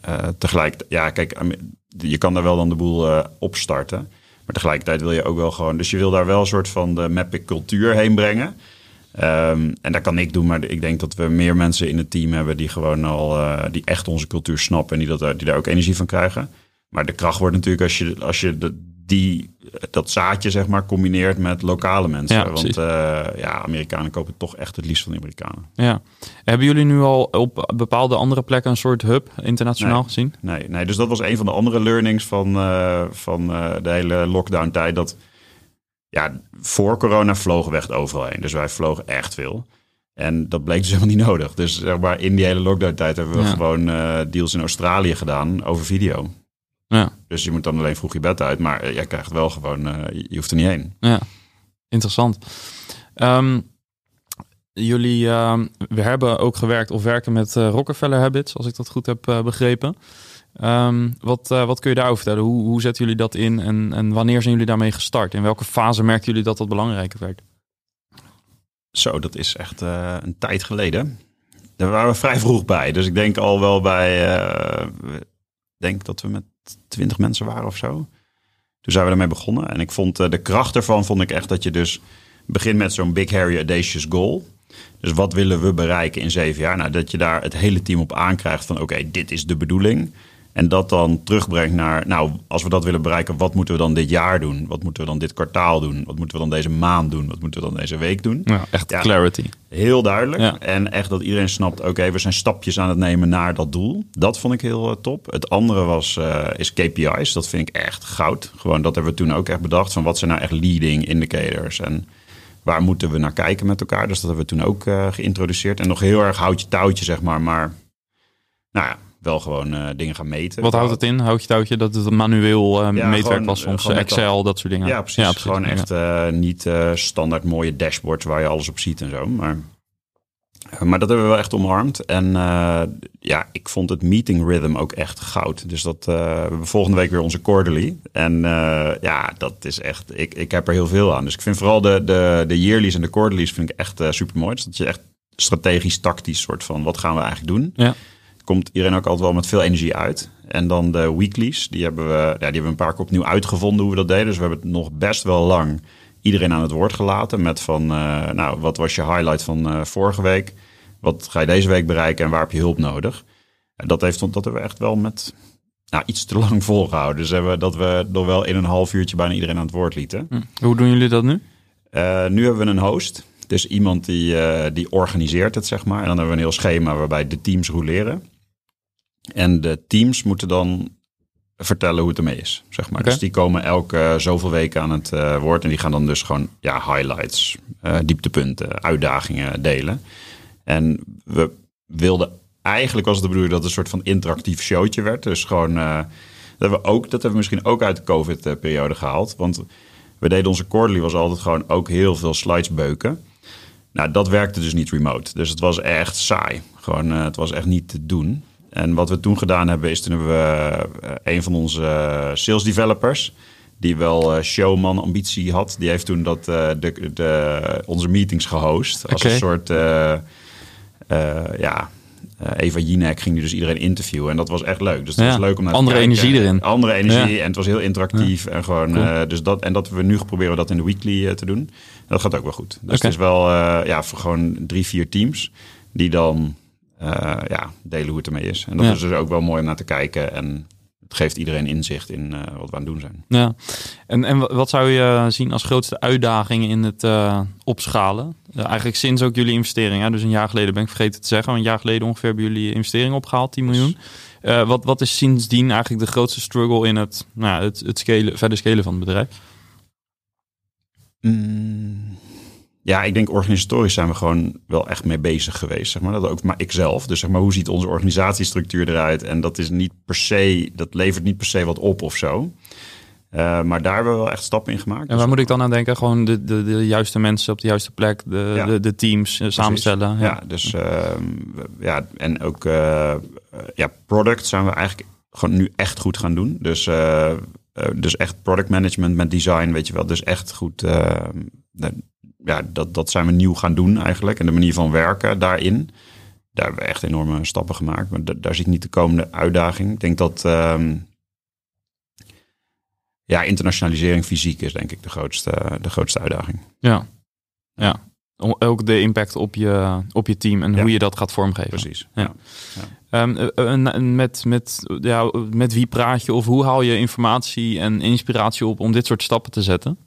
ehm, tegelijk, ja, kijk, je kan daar wel dan de boel opstarten. Maar tegelijkertijd wil je ook wel gewoon. Dus je wil daar wel een soort van de Mapic cultuur heen brengen. Um, en dat kan ik doen, maar ik denk dat we meer mensen in het team hebben die gewoon al uh, die echt onze cultuur snappen en die, dat, die daar ook energie van krijgen. Maar de kracht wordt natuurlijk als je, als je de, die, dat zaadje zeg maar combineert met lokale mensen. Ja, Want uh, ja, Amerikanen kopen toch echt het liefst van de Amerikanen. Ja. Hebben jullie nu al op bepaalde andere plekken een soort hub internationaal gezien? Nee, nee, dus dat was een van de andere learnings van, uh, van de hele lockdown tijd. Dat ja, voor corona vlogen we echt overal heen. Dus wij vlogen echt veel. En dat bleek dus helemaal niet nodig. Dus zeg maar, in die hele lockdown tijd hebben we ja. gewoon deals in Australië gedaan over video. Ja. Dus je moet dan alleen vroeg je bed uit, maar jij krijgt wel gewoon, uh, je hoeft er niet heen. Ja, interessant. Um, jullie uh, we hebben ook gewerkt of werken met Rockefeller Habits, als ik dat goed heb begrepen. Um, wat, wat kun je daarover vertellen? Hoe, hoe zetten jullie dat in en, en wanneer zijn jullie daarmee gestart? In welke fase merken jullie dat dat belangrijker werd? Zo, dat is echt een tijd geleden. Daar waren we vrij vroeg bij. Dus ik denk al wel bij. denk dat we met twintig mensen waren of zo. Toen zijn we ermee begonnen. En ik vond uh, de kracht ervan vond ik echt dat je dus begint met zo'n big, hairy, audacious goal. Dus wat willen we bereiken in zeven jaar? Nou, dat je daar het hele team op aankrijgt van oké, dit is de bedoeling. En dat dan terugbrengt naar, nou, als we dat willen bereiken, wat moeten we dan dit jaar doen? Wat moeten we dan dit kwartaal doen? Wat moeten we dan deze maand doen? Wat moeten we dan deze week doen? Ja, echt clarity. Heel duidelijk. En echt dat iedereen snapt, oké, we zijn stapjes aan het nemen naar dat doel. Dat vond ik heel uh, top. Het andere was, uh, is KPI's. Dat vind ik echt goud. Gewoon, dat hebben we toen ook echt bedacht. Van wat zijn nou echt leading indicators? En waar moeten we naar kijken met elkaar? Dus dat hebben we toen ook uh, geïntroduceerd. En nog heel erg houtje touwtje, zeg maar. Maar nou ja, wel gewoon uh, dingen gaan meten. Wat houdt het in? Houd je touwtje dat het manueel uh, ja, meetwerk gewoon, was soms, Excel, dat soort dingen? Ja, precies. Ja, precies. Gewoon echt uh, niet standaard mooie dashboards waar je alles op ziet en zo. Maar, maar dat hebben we wel echt omarmd. En ja, ik vond het meeting rhythm ook echt goud. Dus dat we hebben volgende week weer onze quarterly. En ja, dat is echt, ik, ik heb er heel veel aan. Dus ik vind vooral de, de, de yearlies en de quarterlies vind ik echt super mooi. Dus dat je echt strategisch, tactisch soort van, wat gaan we eigenlijk doen? Ja komt iedereen ook altijd wel met veel energie uit. En dan de weeklies, die hebben we, ja, die hebben we een paar keer opnieuw uitgevonden hoe we dat deden. Dus we hebben het nog best wel lang iedereen aan het woord gelaten. Met van, uh, nou, wat was je highlight van uh, vorige week? Wat ga je deze week bereiken en waar heb je hulp nodig? En dat, heeft, dat hebben we echt wel met nou, iets te lang volgehouden. Dus hebben we, dat we nog wel in een half uurtje bijna iedereen aan het woord lieten. Hm. Hoe doen jullie dat nu? Uh, nu hebben we een host. Dus iemand die, die organiseert het, zeg maar. En dan hebben we een heel schema waarbij de teams roleren. En de teams moeten dan vertellen hoe het ermee is, zeg maar. Dus die komen elke zoveel weken aan het uh, woord en die gaan dan dus gewoon ja, highlights, uh, dieptepunten, uitdagingen delen. En we wilden eigenlijk was het de bedoeling dat het een soort van interactief showtje werd. Dus gewoon uh, dat hebben we ook dat hebben we misschien ook uit de COVID-periode gehaald, want we deden onze quarterly was altijd gewoon ook heel veel slides beuken. Nou, dat werkte dus niet remote. Dus het was echt saai. Gewoon, het was echt niet te doen. En wat we toen gedaan hebben, is toen hebben we uh, een van onze uh, sales developers, die wel uh, showman ambitie had, die heeft toen dat, de, de, onze meetings gehost. Als een soort, ja, Eva Jinek ging nu dus iedereen interviewen. En dat was echt leuk. Dus dat was leuk om naar Andere energie erin. Andere energie. En het was heel interactief. En gewoon, dus dat, en dat we nu proberen dat in de weekly te doen. Dat gaat ook wel goed. Dus het is wel, ja, voor gewoon drie, vier teams die dan uh, ja, delen hoe het ermee is. En dat is dus ook wel mooi om naar te kijken. En het geeft iedereen inzicht in uh, wat we aan het doen zijn. Ja, en, en wat zou je zien als grootste uitdaging in het uh, opschalen? eigenlijk sinds ook jullie investering. Hè? Dus een jaar geleden ben ik vergeten te zeggen. Een jaar geleden ongeveer hebben jullie investering opgehaald, 10 miljoen. wat, wat is sindsdien eigenlijk de grootste struggle in het, nou, het, het scalen, verder scalen van het bedrijf? Mm, ja, ik denk organisatorisch zijn we gewoon wel echt mee bezig geweest. Zeg maar. Dat ook maar ikzelf. Dus zeg maar, hoe ziet onze organisatiestructuur eruit? En dat is niet per se, dat levert niet per se wat op of zo. Uh, maar daar hebben we wel echt stappen in gemaakt. En waar dus moet ik dan aan denken? Gewoon de, de, de juiste mensen op de juiste plek, de, ja. de, de, teams uh, samenstellen. Ja, ja dus uh, ja, en ook ja, product zijn we eigenlijk gewoon nu echt goed gaan doen. Dus, dus echt product management met design, weet je wel. Dus echt goed ja, dat, dat zijn we nieuw gaan doen eigenlijk. En de manier van werken daarin. Daar hebben we echt enorme stappen gemaakt. Maar daar zie ik niet de komende uitdaging. Ik denk dat um, ja, internationalisering fysiek is denk ik de grootste, de grootste uitdaging. Ja, ja. Ook de impact op je, op je team en hoe je dat gaat vormgeven. Precies. Ja. ja. Um, met, met, ja, met wie praat je of hoe haal je informatie en inspiratie op om dit soort stappen te zetten?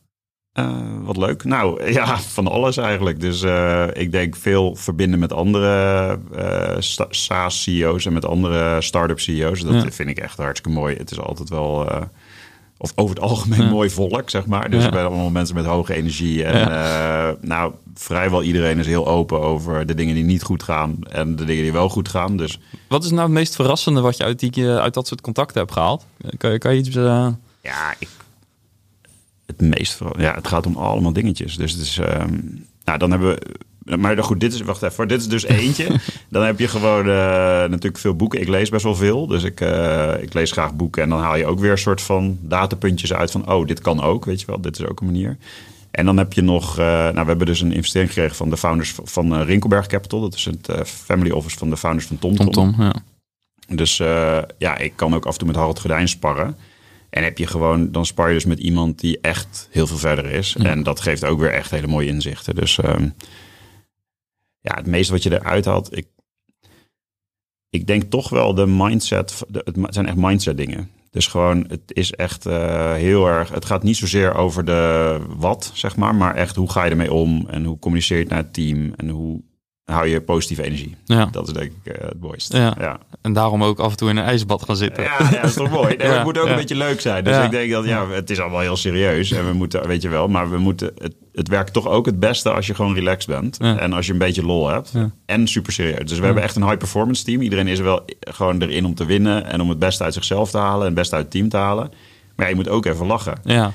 Uh, wat leuk. Nou ja, van alles eigenlijk. Dus uh, ik denk veel verbinden met andere uh, SaaS-CEO's en met andere start-up CEO's. Dat ja. vind ik echt hartstikke mooi. Het is altijd wel, of over het algemeen ja. mooi volk, zeg maar. Dus ja. we allemaal mensen met hoge energie. En nou, vrijwel iedereen is heel open over de dingen die niet goed gaan en de dingen die wel goed gaan. Dus... Wat is nou het meest verrassende wat je uit, die, uit dat soort contacten hebt gehaald? Kan, kan je iets... Ja, ik het meest ja, het gaat om allemaal dingetjes. Dus het is, um, nou, dan hebben we. Maar goed, dit is, wacht even, dit is dus eentje. dan heb je gewoon uh, natuurlijk veel boeken. Ik lees best wel veel, dus ik, uh, ik lees graag boeken. En dan haal je ook weer een soort van datapuntjes uit van, oh, dit kan ook, weet je wel. Dit is ook een manier. En dan heb je nog, uh, nou, we hebben dus een investering gekregen van de founders van Rinkelberg Capital. Dat is het family office van de founders van TomTom. Tom, Tom, ja. Dus ja, ik kan ook af en toe met Harold Gordijn sparren. En heb je gewoon, dan spar je dus met iemand die echt heel veel verder is. En dat geeft ook weer echt hele mooie inzichten. Dus um, ja, het meeste wat je eruit haalt, ik, ik denk toch wel de mindset, de, het zijn echt mindset dingen. Dus gewoon, het is echt uh, heel erg, het gaat niet zozeer over de wat, zeg maar, maar echt hoe ga je ermee om en hoe communiceer je het naar het team en hoe hou je positieve energie. Ja. Dat is denk ik uh, het mooiste. Ja. ja. En daarom ook af en toe in een ijsbad gaan zitten. Ja, ja dat is toch mooi. Nee, Het moet ook een beetje leuk zijn. Dus ik denk dat ja, het is allemaal heel serieus. En we moeten, weet je wel, maar we moeten. Het, het werkt toch ook het beste als je gewoon relaxed bent. En als je een beetje lol hebt. En super serieus. Dus we hebben echt een high performance team. Iedereen is er wel gewoon erin om te winnen. En om het beste uit zichzelf te halen. En het beste uit het team te halen. Maar je moet ook even lachen. Ja.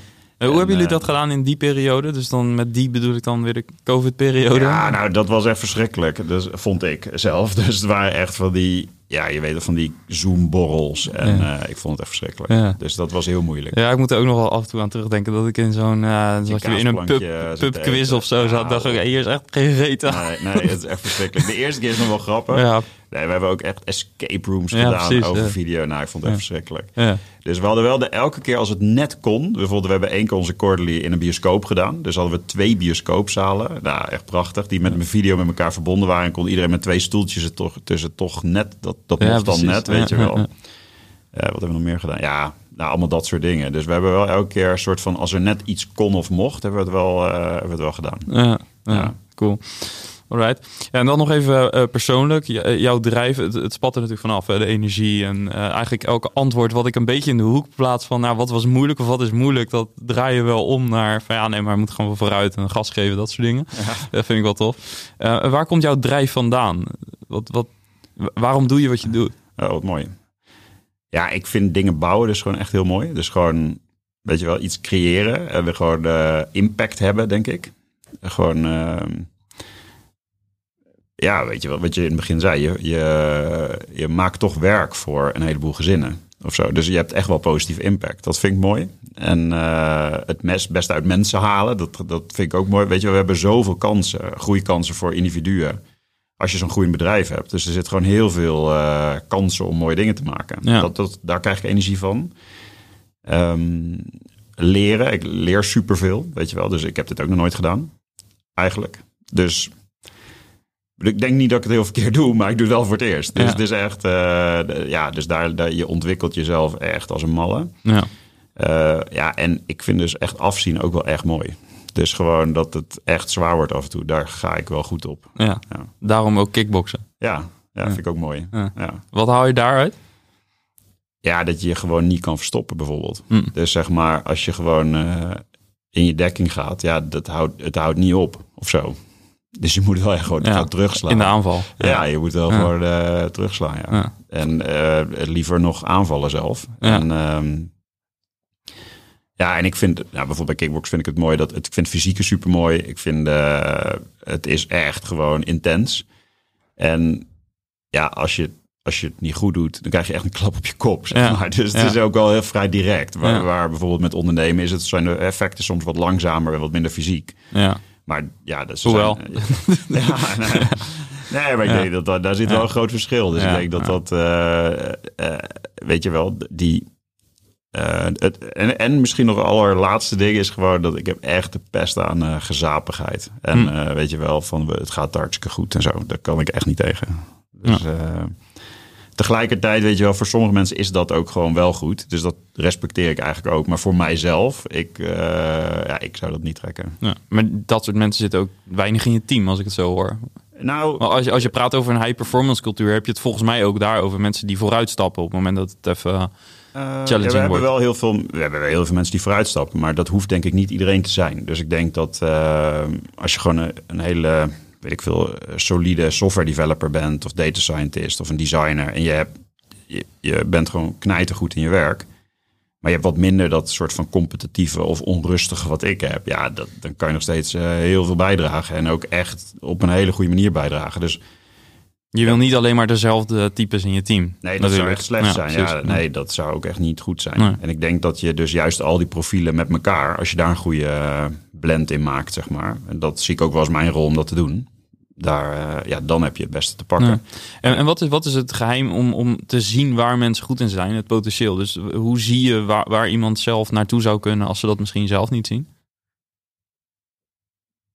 Hoe hebben jullie dat eh, gedaan in die periode? Dus dan met die bedoel ik dan weer de COVID-periode? Ja, nou, dat was echt verschrikkelijk. Dus vond ik zelf. Dus het waren echt van die ja, je weet van die Zoom-borrels. En ja. uh, ik vond het echt verschrikkelijk. Ja. Dus dat was heel moeilijk. Ja, ik moet er ook nog wel af en toe aan terugdenken dat ik in zo'n... Uh, je in een pub, pubquiz of zo zat. dacht ik, hier is echt geen reet Nee, nee, het is echt verschrikkelijk. De eerste keer is nog wel grappig. Nee, we hebben ook echt escape rooms gedaan precies, over video. Nou, ik vond het echt verschrikkelijk. Dus we hadden wel de elke keer als het net kon. Bijvoorbeeld, we hebben één keer onze quarterly in een bioscoop gedaan. Dus hadden we twee bioscoopzalen. Nou, echt prachtig. Die met een video met elkaar verbonden waren. En kon iedereen met twee stoeltjes er toch, tussen toch net dat dat ja, mocht dan net, weet je wel. wat hebben we nog meer gedaan? Ja, nou, allemaal dat soort dingen. Dus we hebben wel elke keer een soort van... als er net iets kon of mocht, hebben we het wel, uh, hebben we het wel gedaan. Ja, ja, cool. Alright. Ja, en dan nog even uh, persoonlijk. jouw drijven, het, het spat er natuurlijk vanaf. Hè, de energie en uh, eigenlijk elke antwoord wat ik een beetje in de hoek plaats van... nou, wat was moeilijk of wat is moeilijk... dat draai je wel om naar van ja, nee, maar we moeten gewoon vooruit en gas geven, dat soort dingen. Ja. Dat vind ik wel tof. waar komt jouw drijf vandaan? Wat, wat, Waarom doe je wat je doet? Oh, wat mooi. Ja, ik vind dingen bouwen dus gewoon echt heel mooi. Dus gewoon, weet je wel, iets creëren. En we gewoon impact hebben, denk ik. Gewoon, uh, ja, weet je wel, wat je in het begin zei. Je, je, je maakt toch werk voor een heleboel gezinnen. Of zo. Dus je hebt echt wel positieve impact. Dat vind ik mooi. En uh, het mes, best uit mensen halen, dat, dat vind ik ook mooi. Weet je, we hebben zoveel kansen, groeikansen voor individuen als je zo'n groeiend bedrijf hebt. Dus er zit gewoon heel veel uh, kansen om mooie dingen te maken. Ja. Dat, dat, daar krijg ik energie van. Um, leren. Ik leer superveel, weet je wel. Dus ik heb dit ook nog nooit gedaan. Eigenlijk. Dus ik denk niet dat ik het heel verkeerd doe, maar ik doe het wel voor het eerst. Dus ja. het is echt, uh, ja, dus daar, daar, je ontwikkelt jezelf echt als een malle. Ja. Uh, ja, en ik vind dus echt afzien ook wel echt mooi. Dus gewoon dat het echt zwaar wordt af en toe. Daar ga ik wel goed op. Ja, ja. Daarom ook kickboksen. Ja, ja, vind ik ook mooi. Ja. Wat haal je daaruit? Ja, dat je je gewoon niet kan verstoppen bijvoorbeeld. Hm. Dus zeg maar, als je gewoon... Uh, in je dekking gaat, ja, dat houdt, het houdt niet op of zo. Dus je moet wel echt gewoon ja, terugslaan. In de aanval. Ja, je moet wel gewoon uh, terugslaan. Ja. En uh, liever nog aanvallen zelf. En, um, ja, en ik vind, nou, bijvoorbeeld bij kickbox vind ik het mooi dat het, ik vind fysieke super mooi. Ik vind uh, het is echt gewoon intens. En ja, als je, als je het niet goed doet, dan krijg je echt een klap op je kop. Zeg maar. Dus het is ook wel heel vrij direct. Waar, waar bijvoorbeeld met ondernemen is het, zijn de effecten soms wat langzamer en wat minder fysiek. Ja. Maar ja, dat is. Hoewel. ja, nee, nee, maar ik denk dat, daar zit wel een groot verschil. Dus ik denk dat dat, uh, uh, weet je wel, die. Uh, het, en, en misschien nog het allerlaatste ding is gewoon dat ik heb echt de pest aan gezapigheid. En hm. weet je wel, van het gaat hartstikke goed en zo. Daar kan ik echt niet tegen. Dus, ja tegelijkertijd, weet je wel, voor sommige mensen is dat ook gewoon wel goed. Dus dat respecteer ik eigenlijk ook. Maar voor mijzelf, ik, uh, ja, ik zou dat niet trekken. Ja, maar dat soort mensen zitten ook weinig in je team, als ik het zo hoor. Nou, maar als je, als je praat over een high-performance cultuur, heb je het volgens mij ook daarover mensen die vooruitstappen op het moment dat het even uh, ja, we wordt. Hebben wel heel veel, we hebben wel heel veel mensen die vooruitstappen, maar dat hoeft denk ik niet iedereen te zijn. Dus ik denk dat uh, als je gewoon een, een hele weet ik veel, eh, solide software developer bent of data scientist of een designer en je, hebt, je, je bent gewoon knijtergoed in je werk, maar je hebt wat minder dat soort van competitieve of onrustige wat ik heb, ja, dat, dan kan je nog steeds uh, heel veel bijdragen en ook echt op een hele goede manier bijdragen. Dus je wil niet alleen maar dezelfde types in je team. Nee, dat zou echt slecht zijn. Ja, nee, dat zou ook echt niet goed zijn. En ik denk dat je dus juist al die profielen met elkaar, als je daar een goede eh, blend in maakt, zeg maar. En dat zie ik ook wel als mijn rol om dat te doen daar, uh, ja, dan heb je het beste te pakken. En, en wat, is, wat is het geheim om, om te zien waar mensen goed in zijn, het potentieel? Dus hoe zie je waar, waar iemand zelf naartoe zou kunnen als ze dat misschien zelf niet zien?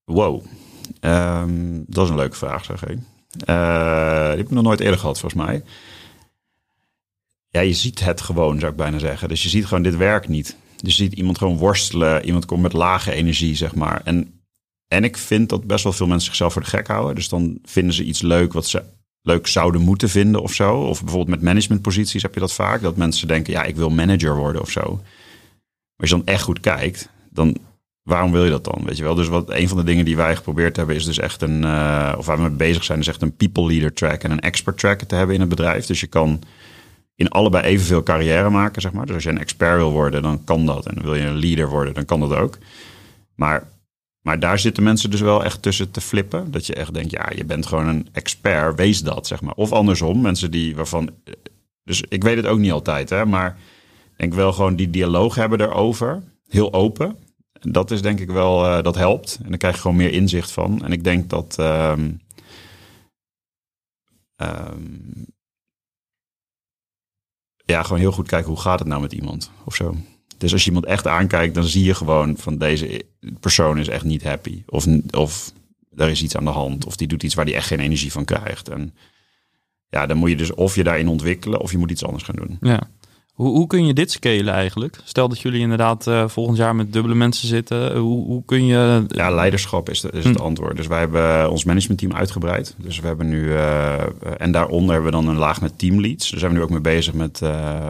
Wow, um, dat is een leuke vraag, zeg ik. Uh, die heb ik nog nooit eerder gehad, volgens mij. Ja, je ziet het gewoon, zou ik bijna zeggen. Dus je ziet gewoon, dit werkt niet. Dus je ziet iemand gewoon worstelen. Iemand komt met lage energie, zeg maar. En en ik vind dat best wel veel mensen zichzelf voor de gek houden. Dus dan vinden ze iets leuk wat ze leuk zouden moeten vinden of zo. Of bijvoorbeeld met managementposities heb je dat vaak. Dat mensen denken, ja, ik wil manager worden of zo. Maar als je dan echt goed kijkt, dan waarom wil je dat dan? Weet je wel? Dus wat een van de dingen die wij geprobeerd hebben, is dus echt een, uh, of waar we mee bezig zijn, is echt een people leader track en een expert track te hebben in het bedrijf. Dus je kan in allebei evenveel carrière maken, zeg maar. Dus als je een expert wil worden, dan kan dat. En wil je een leader worden, dan kan dat ook. Maar maar daar zitten mensen dus wel echt tussen te flippen. Dat je echt denkt, ja, je bent gewoon een expert, wees dat, zeg maar. Of andersom, mensen die waarvan. Dus ik weet het ook niet altijd, hè, maar ik denk wel gewoon die dialoog hebben erover. Heel open. Dat is denk ik wel, uh, dat helpt. En dan krijg je gewoon meer inzicht van. En ik denk dat. Um, um, ja, gewoon heel goed kijken hoe gaat het nou met iemand of zo. Dus als je iemand echt aankijkt, dan zie je gewoon van deze persoon is echt niet happy. Of, of er is iets aan de hand. Of die doet iets waar die echt geen energie van krijgt. En ja, dan moet je dus of je daarin ontwikkelen of je moet iets anders gaan doen. Ja. Hoe, hoe kun je dit scalen eigenlijk? Stel dat jullie inderdaad uh, volgend jaar met dubbele mensen zitten. Hoe, hoe kun je... Ja, leiderschap is, de, is het hm. antwoord. Dus wij hebben ons managementteam uitgebreid. Dus we hebben nu... Uh, en daaronder hebben we dan een laag met teamleads. Daar zijn we nu ook mee bezig met... Uh,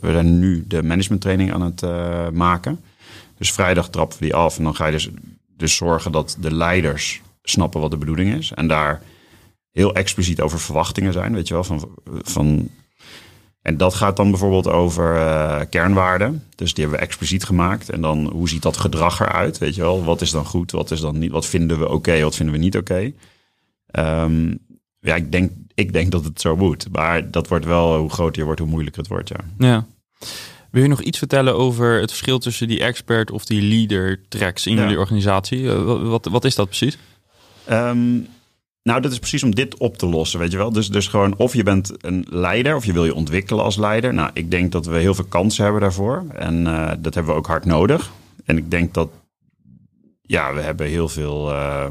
we zijn nu de managementtraining aan het maken. Dus vrijdag trappen we die af. En dan ga je dus, dus zorgen dat de leiders snappen wat de bedoeling is. En daar heel expliciet over verwachtingen zijn. Weet je wel, van... van en dat gaat dan bijvoorbeeld over uh, kernwaarden. Dus die hebben we expliciet gemaakt. En dan hoe ziet dat gedrag eruit? Weet je wel, wat is dan goed, wat is dan niet? Wat vinden we oké, wat vinden we niet oké? Um, ja, ik denk, ik denk dat het zo moet. Maar dat wordt wel, hoe groter je wordt, hoe moeilijker het wordt. Ja. ja. Wil je nog iets vertellen over het verschil tussen die expert of die leader tracks in jullie organisatie? Uh, wat, wat is dat precies? Um, nou, dat is precies om dit op te lossen, weet je wel. Dus, dus gewoon of je bent een leider of je wil je ontwikkelen als leider. Nou, ik denk dat we heel veel kansen hebben daarvoor. En uh, dat hebben we ook hard nodig. En ik denk dat, ja, we hebben heel veel... Uh,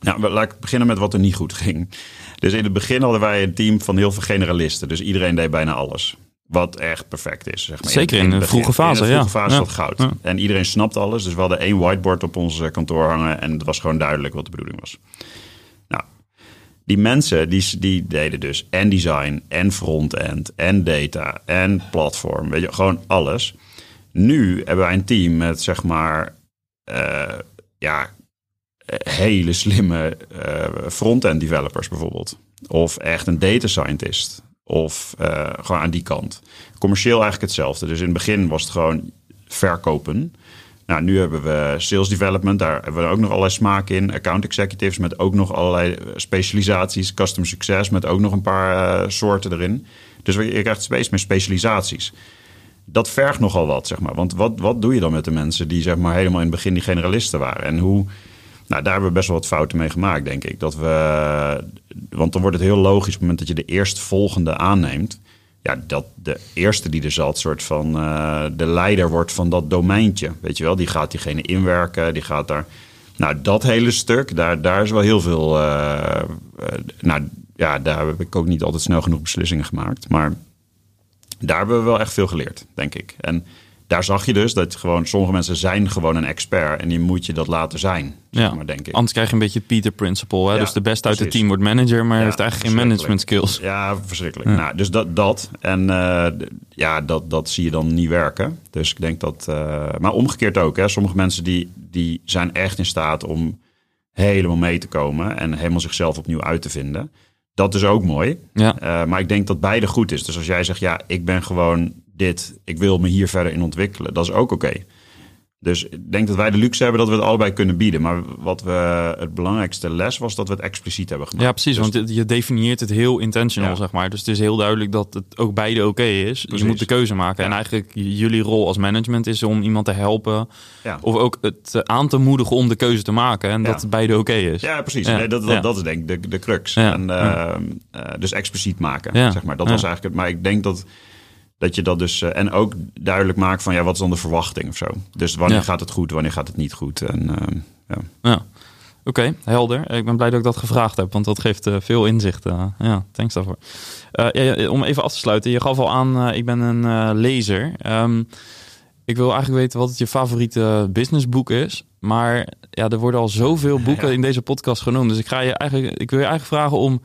nou, laat ik beginnen met wat er niet goed ging. Dus in het begin hadden wij een team van heel veel generalisten. Dus iedereen deed bijna alles. Wat echt perfect is. Zeg maar. Zeker in, de vroege fase. In de vroege fase ja. dat goud. En iedereen snapt alles. Dus we hadden één whiteboard op ons kantoor hangen. En het was gewoon duidelijk wat de bedoeling was. Nou, die mensen die, die deden dus en design en frontend en data en platform. Weet je, gewoon alles. Nu hebben wij een team met zeg maar eh, ja, hele slimme uh, front-end developers bijvoorbeeld. Of echt een data scientist. Of uh, gewoon aan die kant. Commercieel eigenlijk hetzelfde. Dus in het begin was het gewoon verkopen. Nou, nu hebben we sales development, daar hebben we ook nog allerlei smaak in. Account executives met ook nog allerlei specialisaties. Custom success met ook nog een paar uh, soorten erin. Dus je krijgt steeds meer specialisaties. Dat vergt nogal wat, zeg maar. Want wat, wat doe je dan met de mensen die zeg maar helemaal in het begin die generalisten waren? En hoe... Nou, daar hebben we best wel wat fouten mee gemaakt, denk ik. Dat we, want dan wordt het heel logisch op het moment dat je de eerstvolgende aanneemt ja, dat de eerste die er zat, soort van uh, de leider wordt van dat domeintje. Weet je wel, die gaat diegene inwerken, die gaat daar. Nou, dat hele stuk, daar, daar is wel heel veel. Uh, uh, nou ja, daar heb ik ook niet altijd snel genoeg beslissingen gemaakt. Maar daar hebben we wel echt veel geleerd, denk ik. En daar zag je dus dat gewoon sommige mensen zijn gewoon een expert en die moet je dat laten zijn. Ja. maar, denk ik. Anders krijg je een beetje het Peter Principle. Hè? dus de beste uit het team wordt manager, maar heeft eigenlijk geen management skills. Ja, verschrikkelijk. Nou, dus dat, dat. En uh, ja, dat, dat zie je dan niet werken. Dus ik denk dat. Uh, maar omgekeerd ook. Hè? Sommige mensen die, die zijn echt in staat om helemaal mee te komen en helemaal zichzelf opnieuw uit te vinden. Dat is ook mooi. Ja. Uh, maar ik denk dat beide goed is. Dus als jij zegt, ja, ik ben gewoon dit, ik wil me hier verder in ontwikkelen, dat is ook oké. Dus ik denk dat wij de luxe hebben dat we het allebei kunnen bieden. Maar wat we het belangrijkste les was dat we het expliciet hebben gemaakt. Ja, precies. Dus want je definieert het heel intentional, zeg maar. Dus het is heel duidelijk dat het ook beide oké is. Je moet de keuze maken. En eigenlijk jullie rol als management is om iemand te helpen. Ja. Of ook het aan te moedigen om de keuze te maken. En dat het beide oké is. Ja, precies. Nee, dat, dat, dat, is denk ik de, de crux. En, uh, uh, dus expliciet maken, zeg maar. Dat was eigenlijk het. Maar ik denk dat dat je dat dus. Uh, en ook duidelijk maakt van ja, wat is dan de verwachting of zo. Dus wanneer gaat het goed, wanneer gaat het niet goed. En, uh, ja. ja. Oké, helder. Ik ben blij dat ik dat gevraagd heb, want dat geeft uh, veel inzicht. ja, thanks daarvoor. Ja, om even af te sluiten, je gaf al aan, ik ben een lezer. Um, ik wil eigenlijk weten wat het je favoriete businessboek is. Maar ja, er worden al zoveel boeken in deze podcast genoemd. Dus ik, ga je eigenlijk, ik wil je eigenlijk vragen om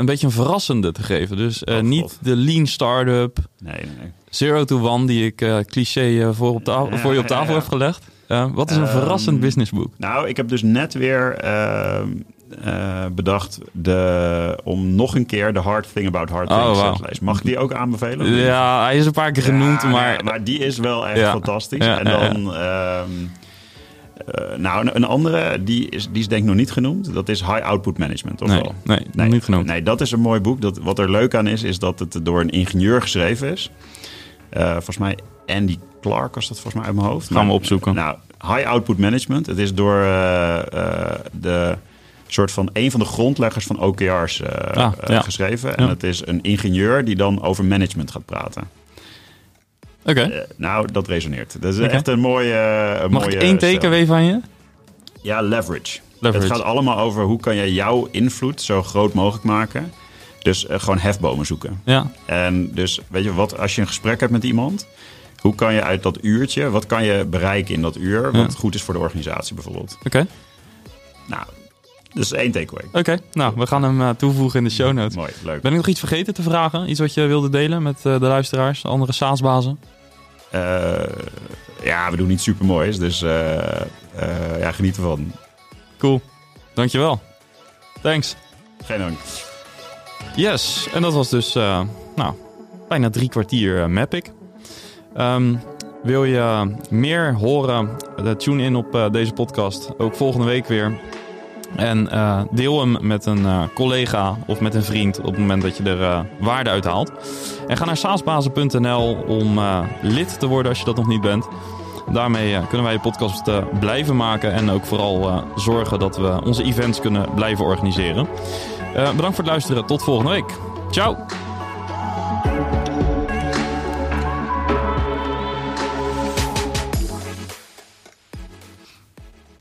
een beetje een verrassende te geven. Dus uh, niet de lean startup, nee, nee. zero to one die ik uh, cliché uh, voor, op tafel, voor je op tafel ja, heb gelegd. wat is een um, verrassend businessboek? Nou, ik heb dus net weer ehm, bedacht de, om nog een keer de Hard Thing About Hard Things oh, wow. te lezen. Mag ik die ook aanbevelen? Ja, hij is een paar keer genoemd, maar... maar die is wel echt fantastisch. en dan... Um, uh, nou, een, een, andere, die is, die is denk ik nog niet genoemd. Dat is High Output Management, of nee, wel? Nee, nee, niet genoemd. Nee, dat is een mooi boek. Dat, wat er leuk aan is, is dat het door een ingenieur geschreven is. Uh, volgens mij Andy Clark was dat volgens mij uit mijn hoofd. Gaan we opzoeken. Nou, High Output Management. Het is door uh, de soort van een van de grondleggers van OKR's ah, ja. geschreven. En het is een ingenieur die dan over management gaat praten. Oké. Okay. Uh, nou, dat resoneert. Dat is okay. echt een mooie. Uh, Mag mooie ik één teken van je? Ja, leverage. leverage. Het gaat allemaal over hoe kan je jouw invloed zo groot mogelijk maken. Dus uh, gewoon hefbomen zoeken. Ja. En dus, weet je, wat als je een gesprek hebt met iemand, hoe kan je uit dat uurtje, wat kan je bereiken in dat uur, wat ja. goed is voor de organisatie bijvoorbeeld? Oké. Okay. Nou, dus één takeaway. Oké, okay. nou, we gaan hem uh, toevoegen in de show notes. Mooi, leuk. Ben ik nog iets vergeten te vragen? Iets wat je wilde delen met uh, de luisteraars, andere SaaS-bazen? Uh, ja, we doen niet super moois, dus ja, geniet ervan. Cool, dankjewel. Thanks. Geen dank. Yes, en dat was dus, nou, bijna drie kwartier Mapic. Um, wil je meer horen? tune in op deze podcast. Ook volgende week weer. En uh, deel hem met een uh, collega of met een vriend op het moment dat je er uh, waarde uit haalt. En ga naar saasbazen.nl om lid te worden als je dat nog niet bent. Daarmee kunnen wij je podcast blijven maken en ook vooral zorgen dat we onze events kunnen blijven organiseren. bedankt voor het luisteren. Tot volgende week. Ciao!